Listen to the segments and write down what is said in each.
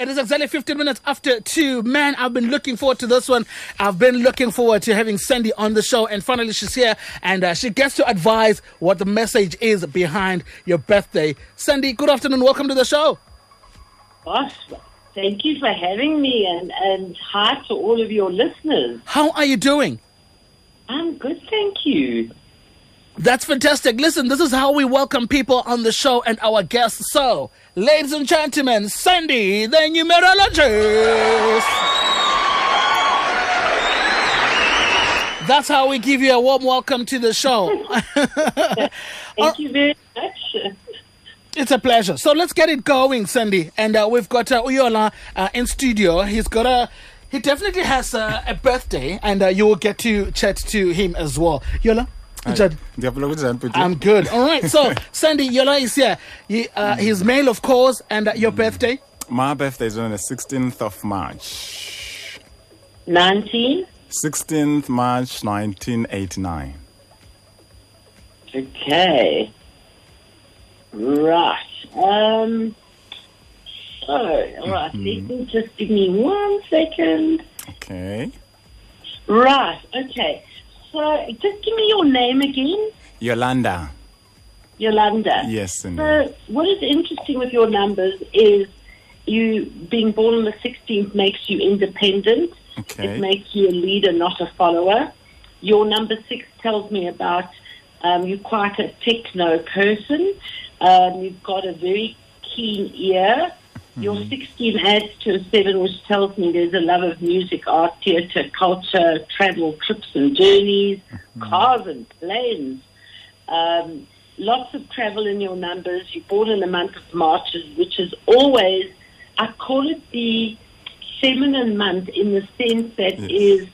It is exactly 15 minutes after 2. Man, I've been looking forward to this one. I've been looking forward to having Sandy on the show. And finally, she's here and uh, she gets to advise what the message is behind your birthday. Sandy, good afternoon. Welcome to the show. Boss, thank you for having me and, and hi to all of your listeners. How are you doing? I'm good, thank you. That's fantastic. Listen, this is how we welcome people on the show and our guests. So, ladies and gentlemen, Sandy, the numerologist. That's how we give you a warm welcome to the show. Thank you very much. It's a pleasure. So let's get it going, Sandy. And uh, we've got uh, Uyola uh, in studio. He's got a. He definitely has uh, a birthday, and uh, you will get to chat to him as well. Yola, Richard. I'm good. All right. So, Sandy, your Yola is here. He, uh, he's male, of course, and uh, your birthday? My birthday is on the 16th of March. 19? 16th March 1989. Okay. Right. Um. So, all right. Let me just give me one second. Okay. Right. Okay. So, just give me your name again. Yolanda. Yolanda. Yes, indeed. So, what is interesting with your numbers is you being born on the 16th makes you independent. Okay. It makes you a leader, not a follower. Your number six tells me about um, you're quite a techno person. Um, you've got a very keen ear. Your mm-hmm. 16 adds to a seven, which tells me there's a love of music, art, theatre, culture, travel, trips and journeys, mm-hmm. cars and planes. Um, lots of travel in your numbers. You're born in the month of March, which is always, I call it the feminine month in the sense that Yes. is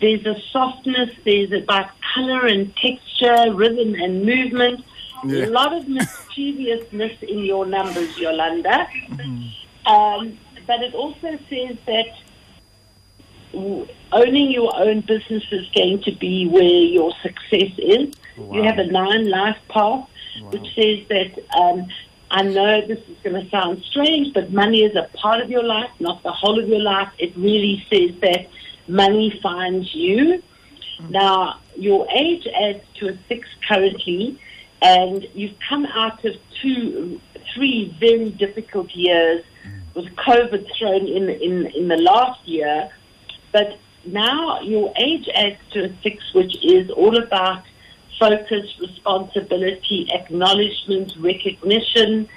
there's a softness, there's about color and texture, rhythm and movement. Yeah. A lot of mischievousness in your numbers, Yolanda. Mm-hmm. Um, but it also says that owning your own business is going to be where your success is. You have a nine life path, which says that um, I know this is going to sound strange, but money is a part of your life, not the whole of your life. It really says that money finds you. Now, your age adds to a six currently, and you've come out of two, three very difficult years with COVID thrown in in in the last year. But now your age adds to a six, which is all about focus, responsibility, acknowledgement, recognition.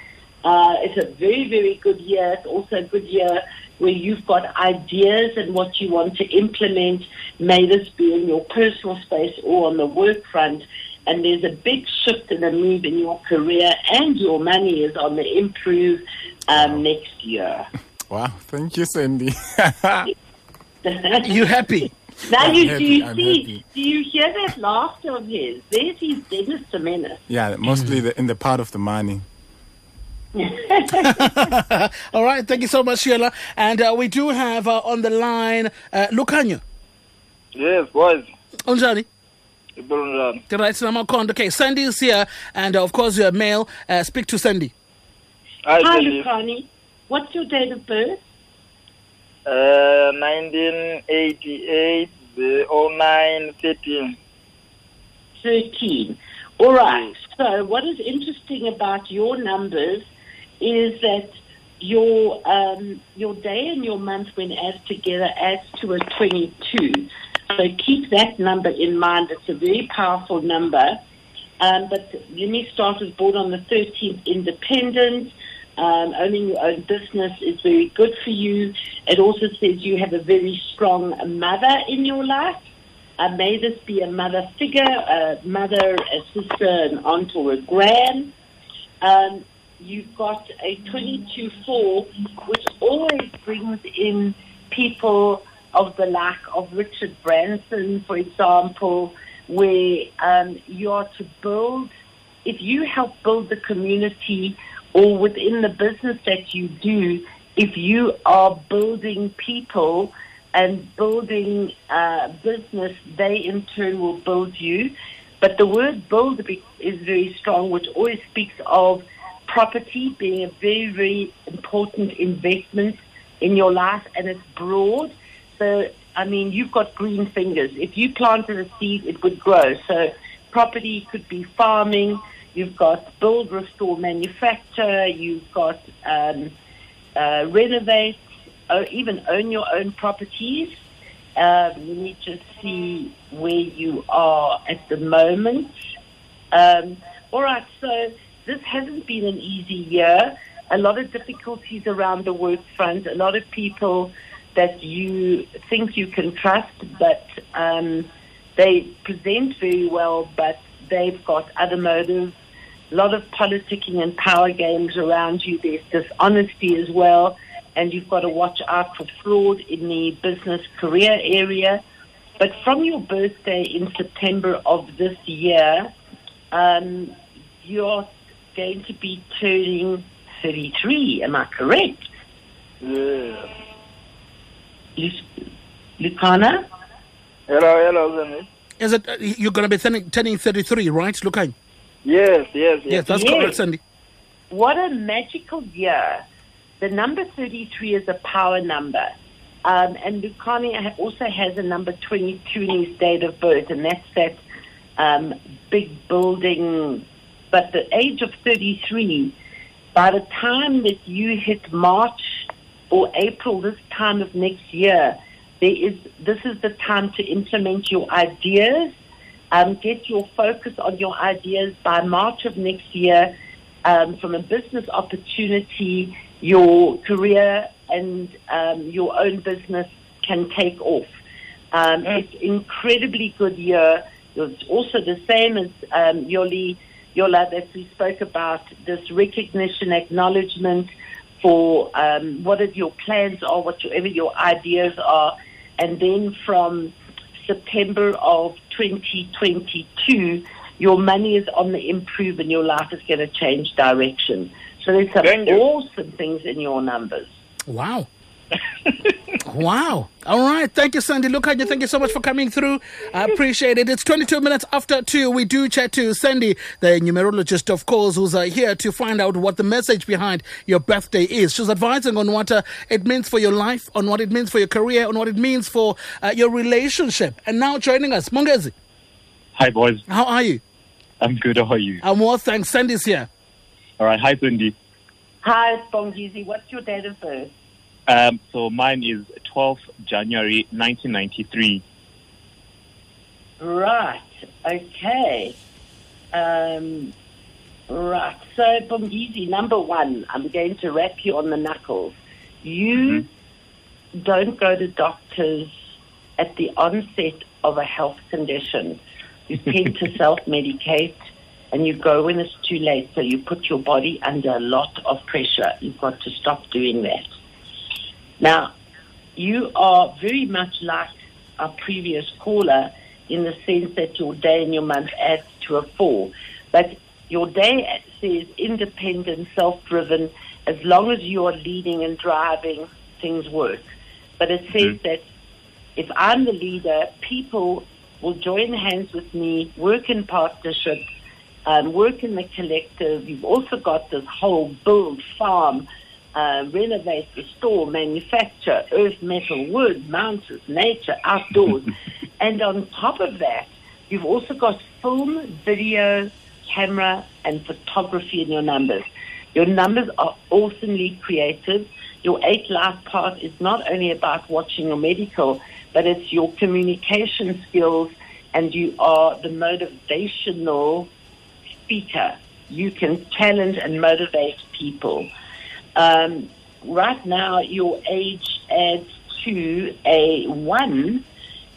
Uh, it's a very, very good year. It's also a good year where you've got ideas and what you want to implement. May this be in your personal space or on the work front. And there's a big shift and a move in your career, and your money is on the improve um, next year. Wow. Thank you, Sandy. You happy? Now I'm you happy, do you I'm see? happy. Do you hear that laughter of his? There's his Dennis the Menace. yeah, mostly the, in the part of the money. All right. Thank you so much, Sheila. And uh, we do have uh, on the line uh, Lucanyo. Yes, boys. Unjani? Ibulunjani. Right, so I'm on Okay, Sandy is here, and uh, of course, you're male. Uh, speak to Sandy. Hi. Lukani. What's your date of birth? Uh, 1988, the 09, 13. 13. All right. So, what is interesting about your numbers is that your um, your day and your month, when added together, adds to a 22. So, keep that number in mind. It's a very powerful number. Um, but let me start with born on the 13th, independent. Um, owning your own business is very good for you. It also says you have a very strong mother in your life. Uh, may this be a mother figure, a mother, a sister, an aunt, or a gran. Um, you've got a 22-4, which always brings in people of the like of Richard Branson, for example, where um, you are to build, if you help build the community or within the business that you do, if you are building people and building uh, business, they in turn will build you. But the word build is very strong, which always speaks of property being a very, very important investment in your life, and it's broad. So, I mean, you've got green fingers. If you planted a seed, it would grow. So, property could be farming. You've got build, restore, manufacture. You've got um, uh, renovate, or even own your own properties. Um, you need to see where you are at the moment. Um, all right, so this hasn't been an easy year. A lot of difficulties around the work front. A lot of people that you think you can trust, but um, they present very well, but they've got other motives. A lot of politicking and power games around you. There's dishonesty as well, and you've got to watch out for fraud in the business career area. But from your birthday in September of this year, um, you're going to be turning 33. Am I correct? Yes. Lu- Lucana? Hello, hello, Zami. Is it uh, you're going to be turning, turning 33, right? Look, Yes, yes, yes. yes, that's Yes. correct, Sandy. What a magical year. The number 33 is a power number. Um, and Lucani also has a number 22 in his date of birth, and that's that um, big building. But the age of 33, by the time that you hit March or April this time of next year, there is this is the time to implement your ideas. Um, get your focus on your ideas by March of next year. Um, from a business opportunity, your career and um, your own business can take off. Um, It's incredibly good year. It's also the same as um, Yoli, Yola that we spoke about, this recognition, acknowledgement for um, what are your plans are, whatever your ideas are. And then from September of 2022, your money is on the improve and your life is going to change direction. So there's some awesome things in your numbers. Wow. wow. All right. Thank you, Sandy. Look, thank you so much for coming through. I appreciate it. It's 22 minutes after 2. We do chat to Sandy, the numerologist, of course, who's uh, here to find out what the message behind your birthday is. She's advising on what uh, it means for your life, on what it means for your career, on what it means for uh, your relationship. And now joining us, Mongezi, Hi, boys. how are you? I'm good. How are you? I'm well, thanks. Sandy's here. All right. Hi, Sandy. Hi, Bongizi. What's your date of birth? Um, so mine is 12th January 1993. Right. Okay. Um, right. So, Bongizi, number one, I'm going to wrap you on the knuckles. You don't go to doctors at the onset of a health condition. You tend to self medicate and you go when it's too late. So you put your body under a lot of pressure. You've got to stop doing that. Now, you are very much like our previous caller in the sense that your day and your month adds to a four. But your day says independent, self driven. As long as you are leading and driving, things work. But it says that if I'm the leader, people will join hands with me, work in partnership, um, work in the collective. You've also got this whole build, farm, uh, renovate, restore, manufacture, earth, metal, wood, mountains, nature, outdoors. and on top of that, you've also got film, video, camera, and photography in your numbers. Your numbers are awesomely creative. Your eight life part is not only about watching your medical, but it's your communication skills, and you are the motivational speaker. You can challenge and motivate people. Um, right now, your age adds to a one,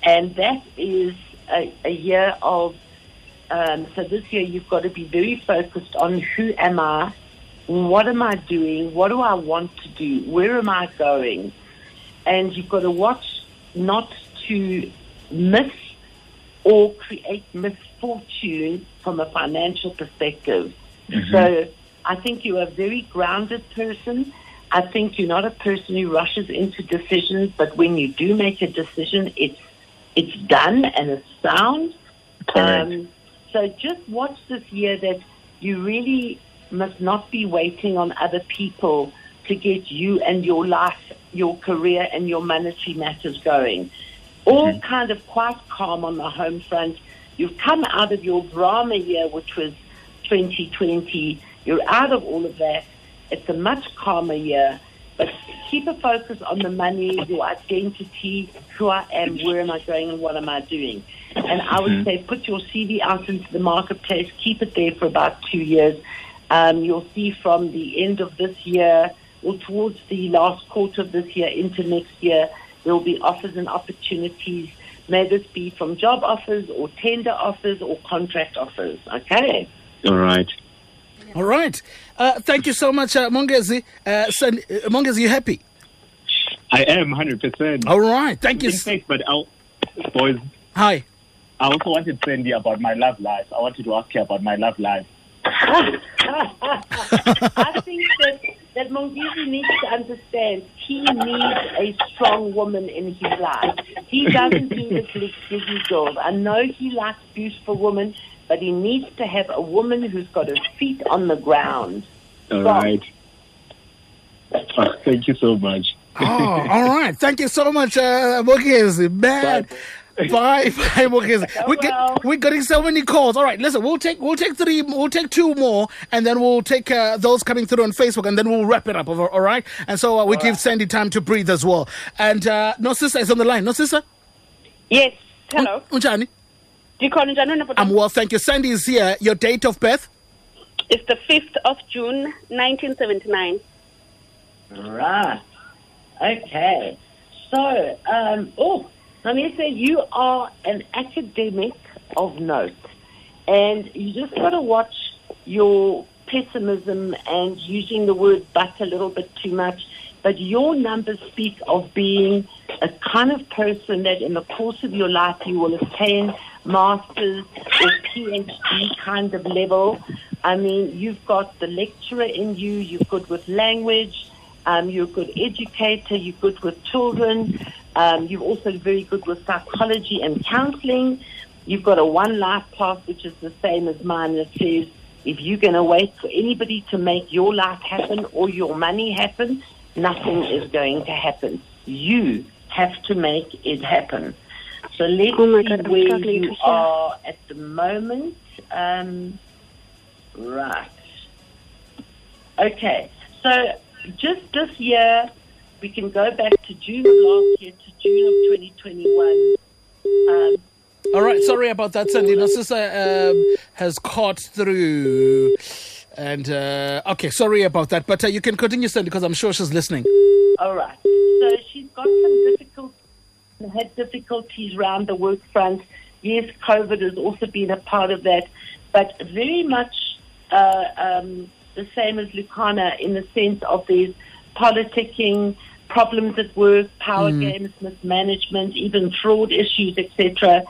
and that is a, a year of. Um, so this year, you've got to be very focused on who am I, what am I doing, what do I want to do, where am I going, and you've got to watch not to miss or create misfortune from a financial perspective. So I think you're a very grounded person. I think you're not a person who rushes into decisions, but when you do make a decision, it's it's done and it's sound. Correct. Um, so just watch this year that you really must not be waiting on other people to get you and your life, your career, and your monetary matters going. All mm-hmm. kind of quite calm on the home front. You've come out of your drama year, which was 2020. You're out of all of that. It's a much calmer year. But keep a focus on the money, your identity, who I am, where am I going, and what am I doing. And I would say put your CV out into the marketplace, keep it there for about two years. Um, you'll see from the end of this year or towards the last quarter of this year into next year, there will be offers and opportunities. May this be from job offers or tender offers or contract offers. Okay. All right. All right. Uh, thank you so much, uh, Mongezi. Uh, Sandy, uh, Mongezi, you happy? I am 100%. All right. Thank you. In fact, but I'll, boys, Hi. I also wanted to send you about my love life. I wanted to ask you about my love life. I think that, that Mongezi needs to understand he needs a strong woman in his life. He doesn't need a glick glizzy girls. I know he likes beautiful women, but he needs to have a woman who's got her feet on the ground. All Right. right. Oh, thank you so much. Oh, all right. Thank you so much, uh, Mongezi. Man. Bye, bye, Mongezi. We get, well. we're getting so many calls. All right, listen, we'll take we'll take three, we'll take two more, and then we'll take uh, those coming through on Facebook, and then we'll wrap it up. All all right, and so uh, we give Sandy time to breathe as well. And uh, no sister is on the line. No sister. Yes. Hello. Unjani? Ndikhona njani wena? I'm well, thank you. Sandy is here. Your date of birth? It's the 5th of June, 1979. Right. Okay. So, um, oh, let me say you are an academic of note, and you just got to watch your pessimism and using the word but a little bit too much. But your numbers speak of being a kind of person that in the course of your life you will attain masters or PhD kind of level. I mean, you've got the lecturer in you, you're good with language, um, you're a good educator, you're good with children, um, you're also very good with psychology and counseling. You've got a one life path, which is the same as mine, that says if you're going to wait for anybody to make your life happen or your money happen, nothing is going to happen. You have to make it happen. So let's Oh see God, where you are at the moment. Um, right. Okay. So just this year, we can go back to June of last year to June of 2021. Um, All right, sorry about that, Sandy. No sister um, has caught through. And uh, okay, sorry about that, but uh, you can continue, sir, because I'm sure she's listening. All right. So she's got some difficult, had difficulties around the work front. Yes, COVID has also been a part of that, but very much uh, um, the same as Lucana in the sense of these politicking, problems at work, power games, mismanagement, even fraud issues, etc.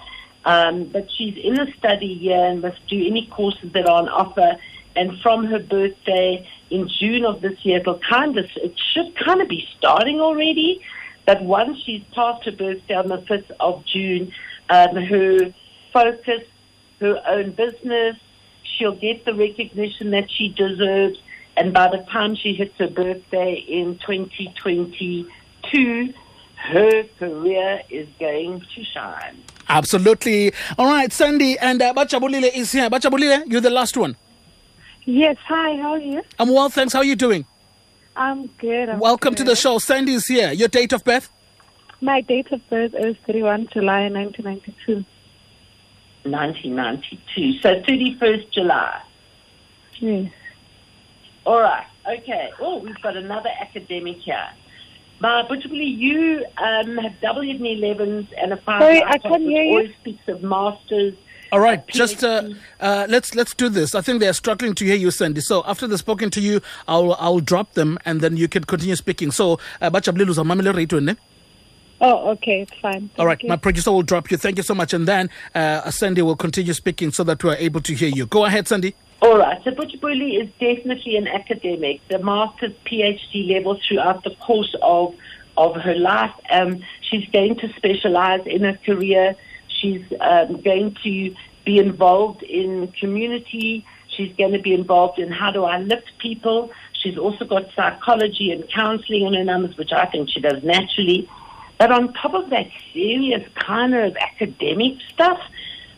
Um, but she's in a study year and must do any courses that are on offer. And from her birthday in June of this year, it'll kind of, it should kind of be starting already. But once she's past her birthday on the 5th of June, um, her focus, her own business, she'll get the recognition that she deserves. And by the time she hits her birthday in 2022, her career is going to shine. Absolutely. All right, Sandy and uh, Bachabulile is here. Bachabulile, you're the last one. Yes, hi, how are you? I'm well, thanks. How are you doing? I'm good. I'm Welcome to the show. Sandy is here. Your date of birth? My date of birth is 31 July 1992. 1992. So 31st July. Yes. All right. Okay. Oh, we've got another academic here. Ma Butchbuli, you um, have double in 11s and a five. Sorry, I can't hear you. Always speaks of masters. All right, just uh, uh, let's let's do this. I think they are struggling to hear you, Sandy. So after they've spoken to you, I'll I'll drop them and then you can continue speaking. So uh, Bachabulile uzamamele radio ne? Oh, okay, it's fine. All right, you. my producer will drop you. Thank you so much, and then uh, Sandy will continue speaking so that we're able to hear you. Go ahead, Sandy. All right. So Butchbuli is definitely an academic, the master's PhD level throughout the course of of her life. Um, she's going to specialize in her career. She's um, going to be involved in community. She's going to be involved in how do I lift people. She's also got psychology and counseling in her numbers, which I think she does naturally. But on top of that serious kind of academic stuff,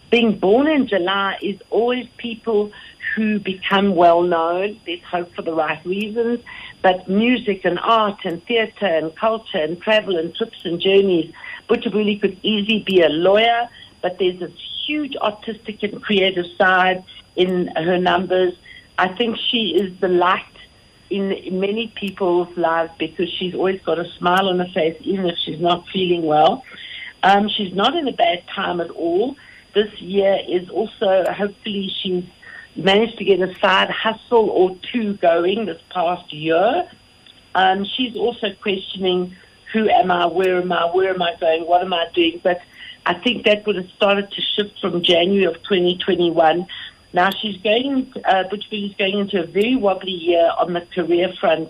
being born in July is always people who become well known. There's hope for the right reasons. But music and art and theatre and culture and travel and trips and journeys, Butcherbuli could easily be a lawyer, but there's this huge artistic and creative side in her numbers. I think she is the light in, in many people's lives because she's always got a smile on her face, even if she's not feeling well. Um, she's not in a bad time at all. This year is also, hopefully, she's managed to get a side hustle or two going this past year. Um, she's also questioning who am I, where am I, where am I going, what am I doing? But I think that would have started to shift from January of 2021. Now she's going, uh, Butchbury's going into a very wobbly year on the career front.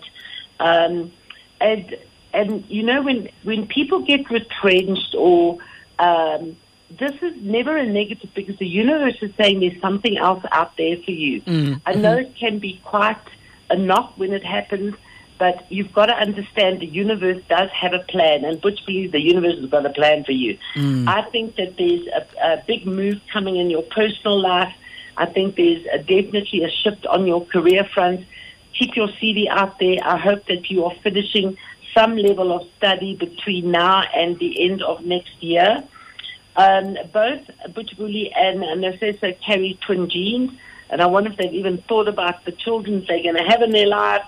Um, and, and, you know, when, when people get retrenched or, um, this is never a negative because the universe is saying there's something else out there for you. Mm. I know it can be quite a knock when it happens, but you've got to understand the universe does have a plan, and Butch believes the universe has got a plan for you. I think that there's a, a big move coming in your personal life. I think there's a, definitely a shift on your career front. Keep your CV out there. I hope that you are finishing some level of study between now and the end of next year. Um, both Butchbuli and Narcissa carry twin genes, and I wonder if they've even thought about the children they're going to have in their life.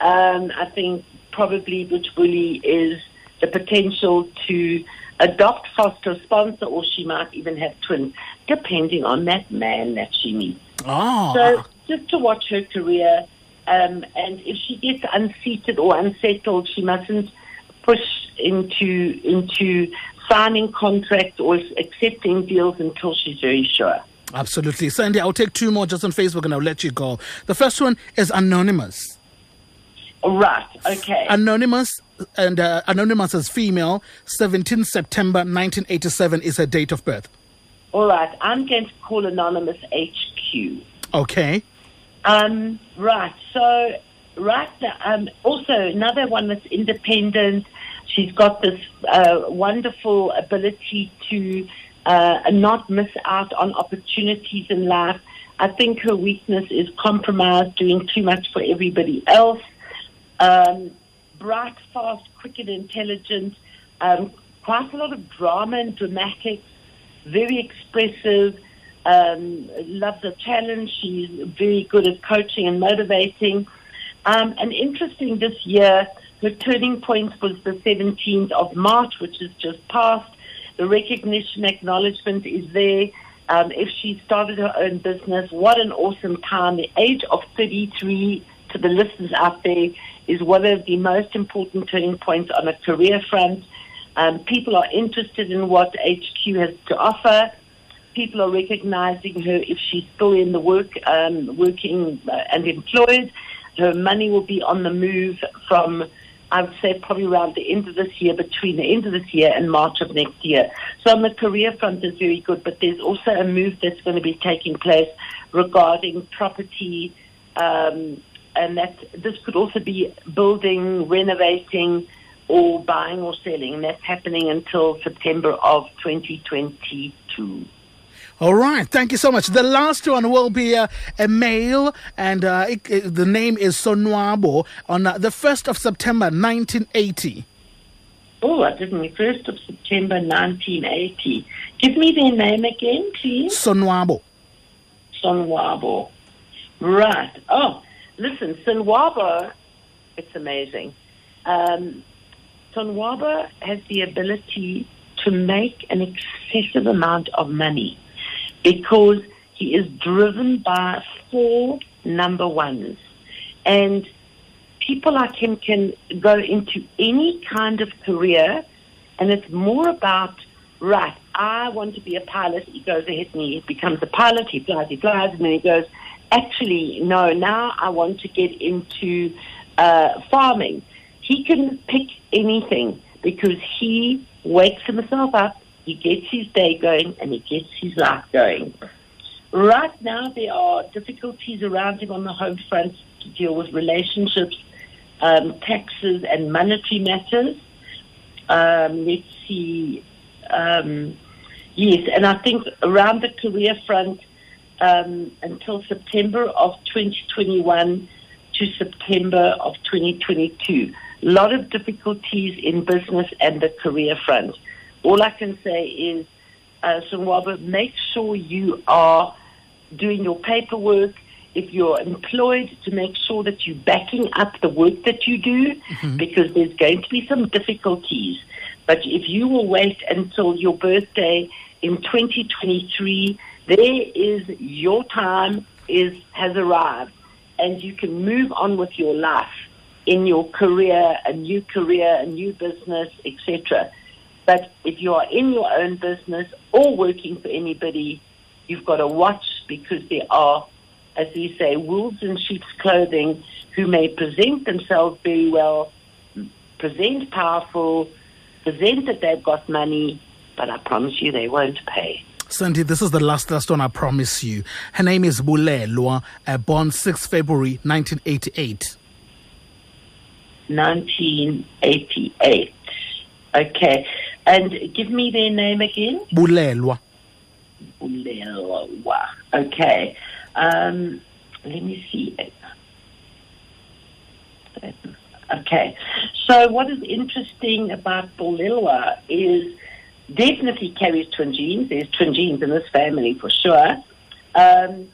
Um, I think probably Butchbuli is the potential to adopt, foster, sponsor, or she might even have twins, depending on that man that she meets. Oh. So just to watch her career, um, and if she gets unseated or unsettled, she mustn't push into into signing contracts or accepting deals until she's very sure. Absolutely. Sandy, I'll take two more just on Facebook and I'll let you go. The first one is Anonymous. Right. Okay. Anonymous and uh, Anonymous as female, 17 September 1987 is her date of birth. All right. I'm going to call Anonymous HQ. Okay. Um, right. So, right. Um, also, another one that's independent. She's got this uh, wonderful ability to uh, not miss out on opportunities in life. I think her weakness is compromise, doing too much for everybody else. Um, bright, fast, quick, and intelligent. Um, quite a lot of drama and dramatics. Very expressive. Um, loves a challenge. She's very good at coaching and motivating. Um, and interesting this year, her turning point was the 17th of March, which is just passed. The recognition acknowledgement is there. Um, if she started her own business, what an awesome time. The age of 33 to the listeners out there is one of the most important turning points on a career front. Um, people are interested in what HQ has to offer. People are recognizing her if she's still in the work, um, working uh, and employed. Her money will be on the move from, I would say, probably around the end of this year, between the end of this year and March of next year. So on the career front is very good, but there's also a move that's going to be taking place regarding property, um, and that this could also be building, renovating, or buying or selling. And that's happening until September of 2022. All right. Thank you so much. The last one will be uh, a male, and uh, it, it- the name is Sonwabo on uh, the 1st of September 1980. Oh, I didn't. 1st of September 1980. Give me their name again, please. Sonwabo. Sonwabo. Right. Oh, listen, Sonwabo, it's amazing. Um, Sonwabo has the ability to make an excessive amount of money because he is driven by four number ones. And people like him can go into any kind of career, and it's more about, right, I want to be a pilot. He goes ahead and he becomes a pilot, he flies, he flies, and then he goes, actually, no, now I want to get into uh, farming. He can pick anything because he wakes himself up, he gets his day going, and he gets his life going. Right now, there are difficulties around him on the home front. to deal with relationships, um, taxes, and monetary matters. Um, let's see. Um, yes, and I think around the career front um, until September of 2021 to September of 2022. A lot of difficulties in business and the career front. All I can say is, uh, Sonwaba, make sure you are doing your paperwork. If you're employed, to make sure that you're backing up the work that you do, because there's going to be some difficulties. But if you will wait until your birthday in 2023, there is your time is has arrived, and you can move on with your life in your career, a new career, a new business, etc. But if you are in your own business or working for anybody, you've got to watch because there are, as we say, wolves in sheep's clothing who may present themselves very well, present powerful, present that they've got money, but I promise you they won't pay. Sandy, this is the last last one I promise you. Her name is Bulelwa, uh, born 6 February 1988. 1988. Okay. And give me their name again. Bulelwa. Bulelwa. Okay. Um, let me see. Okay. So what is interesting about Bulelwa is definitely carries twin genes. There's twin genes in this family for sure. Um,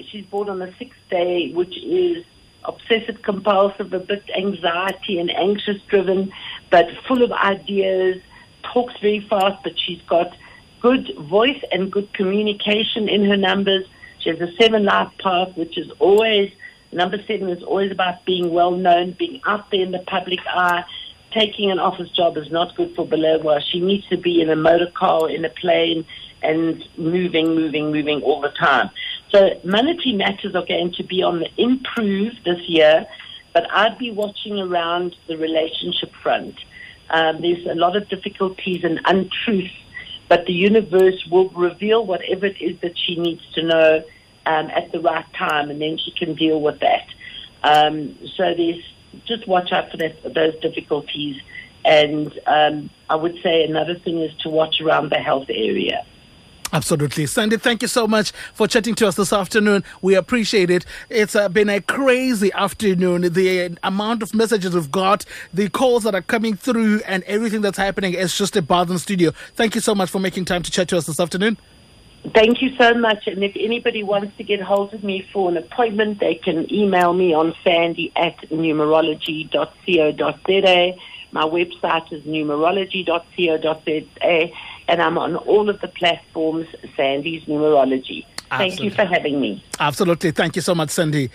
she's born on the sixth day, which is obsessive compulsive, a bit anxiety and anxious driven, but full of ideas, talks very fast, but she's got good voice and good communication in her numbers. She has a seven life path, which is always, number seven is always about being well known, being out there in the public eye. Taking an office job is not good for Balewa. She needs to be in a motor car, in a plane, and moving, moving, moving all the time. So monetary matters are going to be on the improve this year, but I'd be watching around the relationship front. Um, there's a lot of difficulties and untruths, but the universe will reveal whatever it is that she needs to know um, at the right time, and then she can deal with that. Um, so there's just watch out for that, those difficulties. And um, I would say another thing is to watch around the health area. Absolutely. Sandy, thank you so much for chatting to us this afternoon. We appreciate it. It's uh, been a crazy afternoon. The uh, amount of messages we've got, the calls that are coming through, and everything that's happening is just a in studio. Thank you so much for making time to chat to us this afternoon. Thank you so much. And if anybody wants to get hold of me for an appointment, they can email me on sandy at numerology.co.za. My website is numerology.co.za, and I'm on all of the platforms, Sandy's Numerology. Thank you for having me. Absolutely. Thank you so much, Sandy.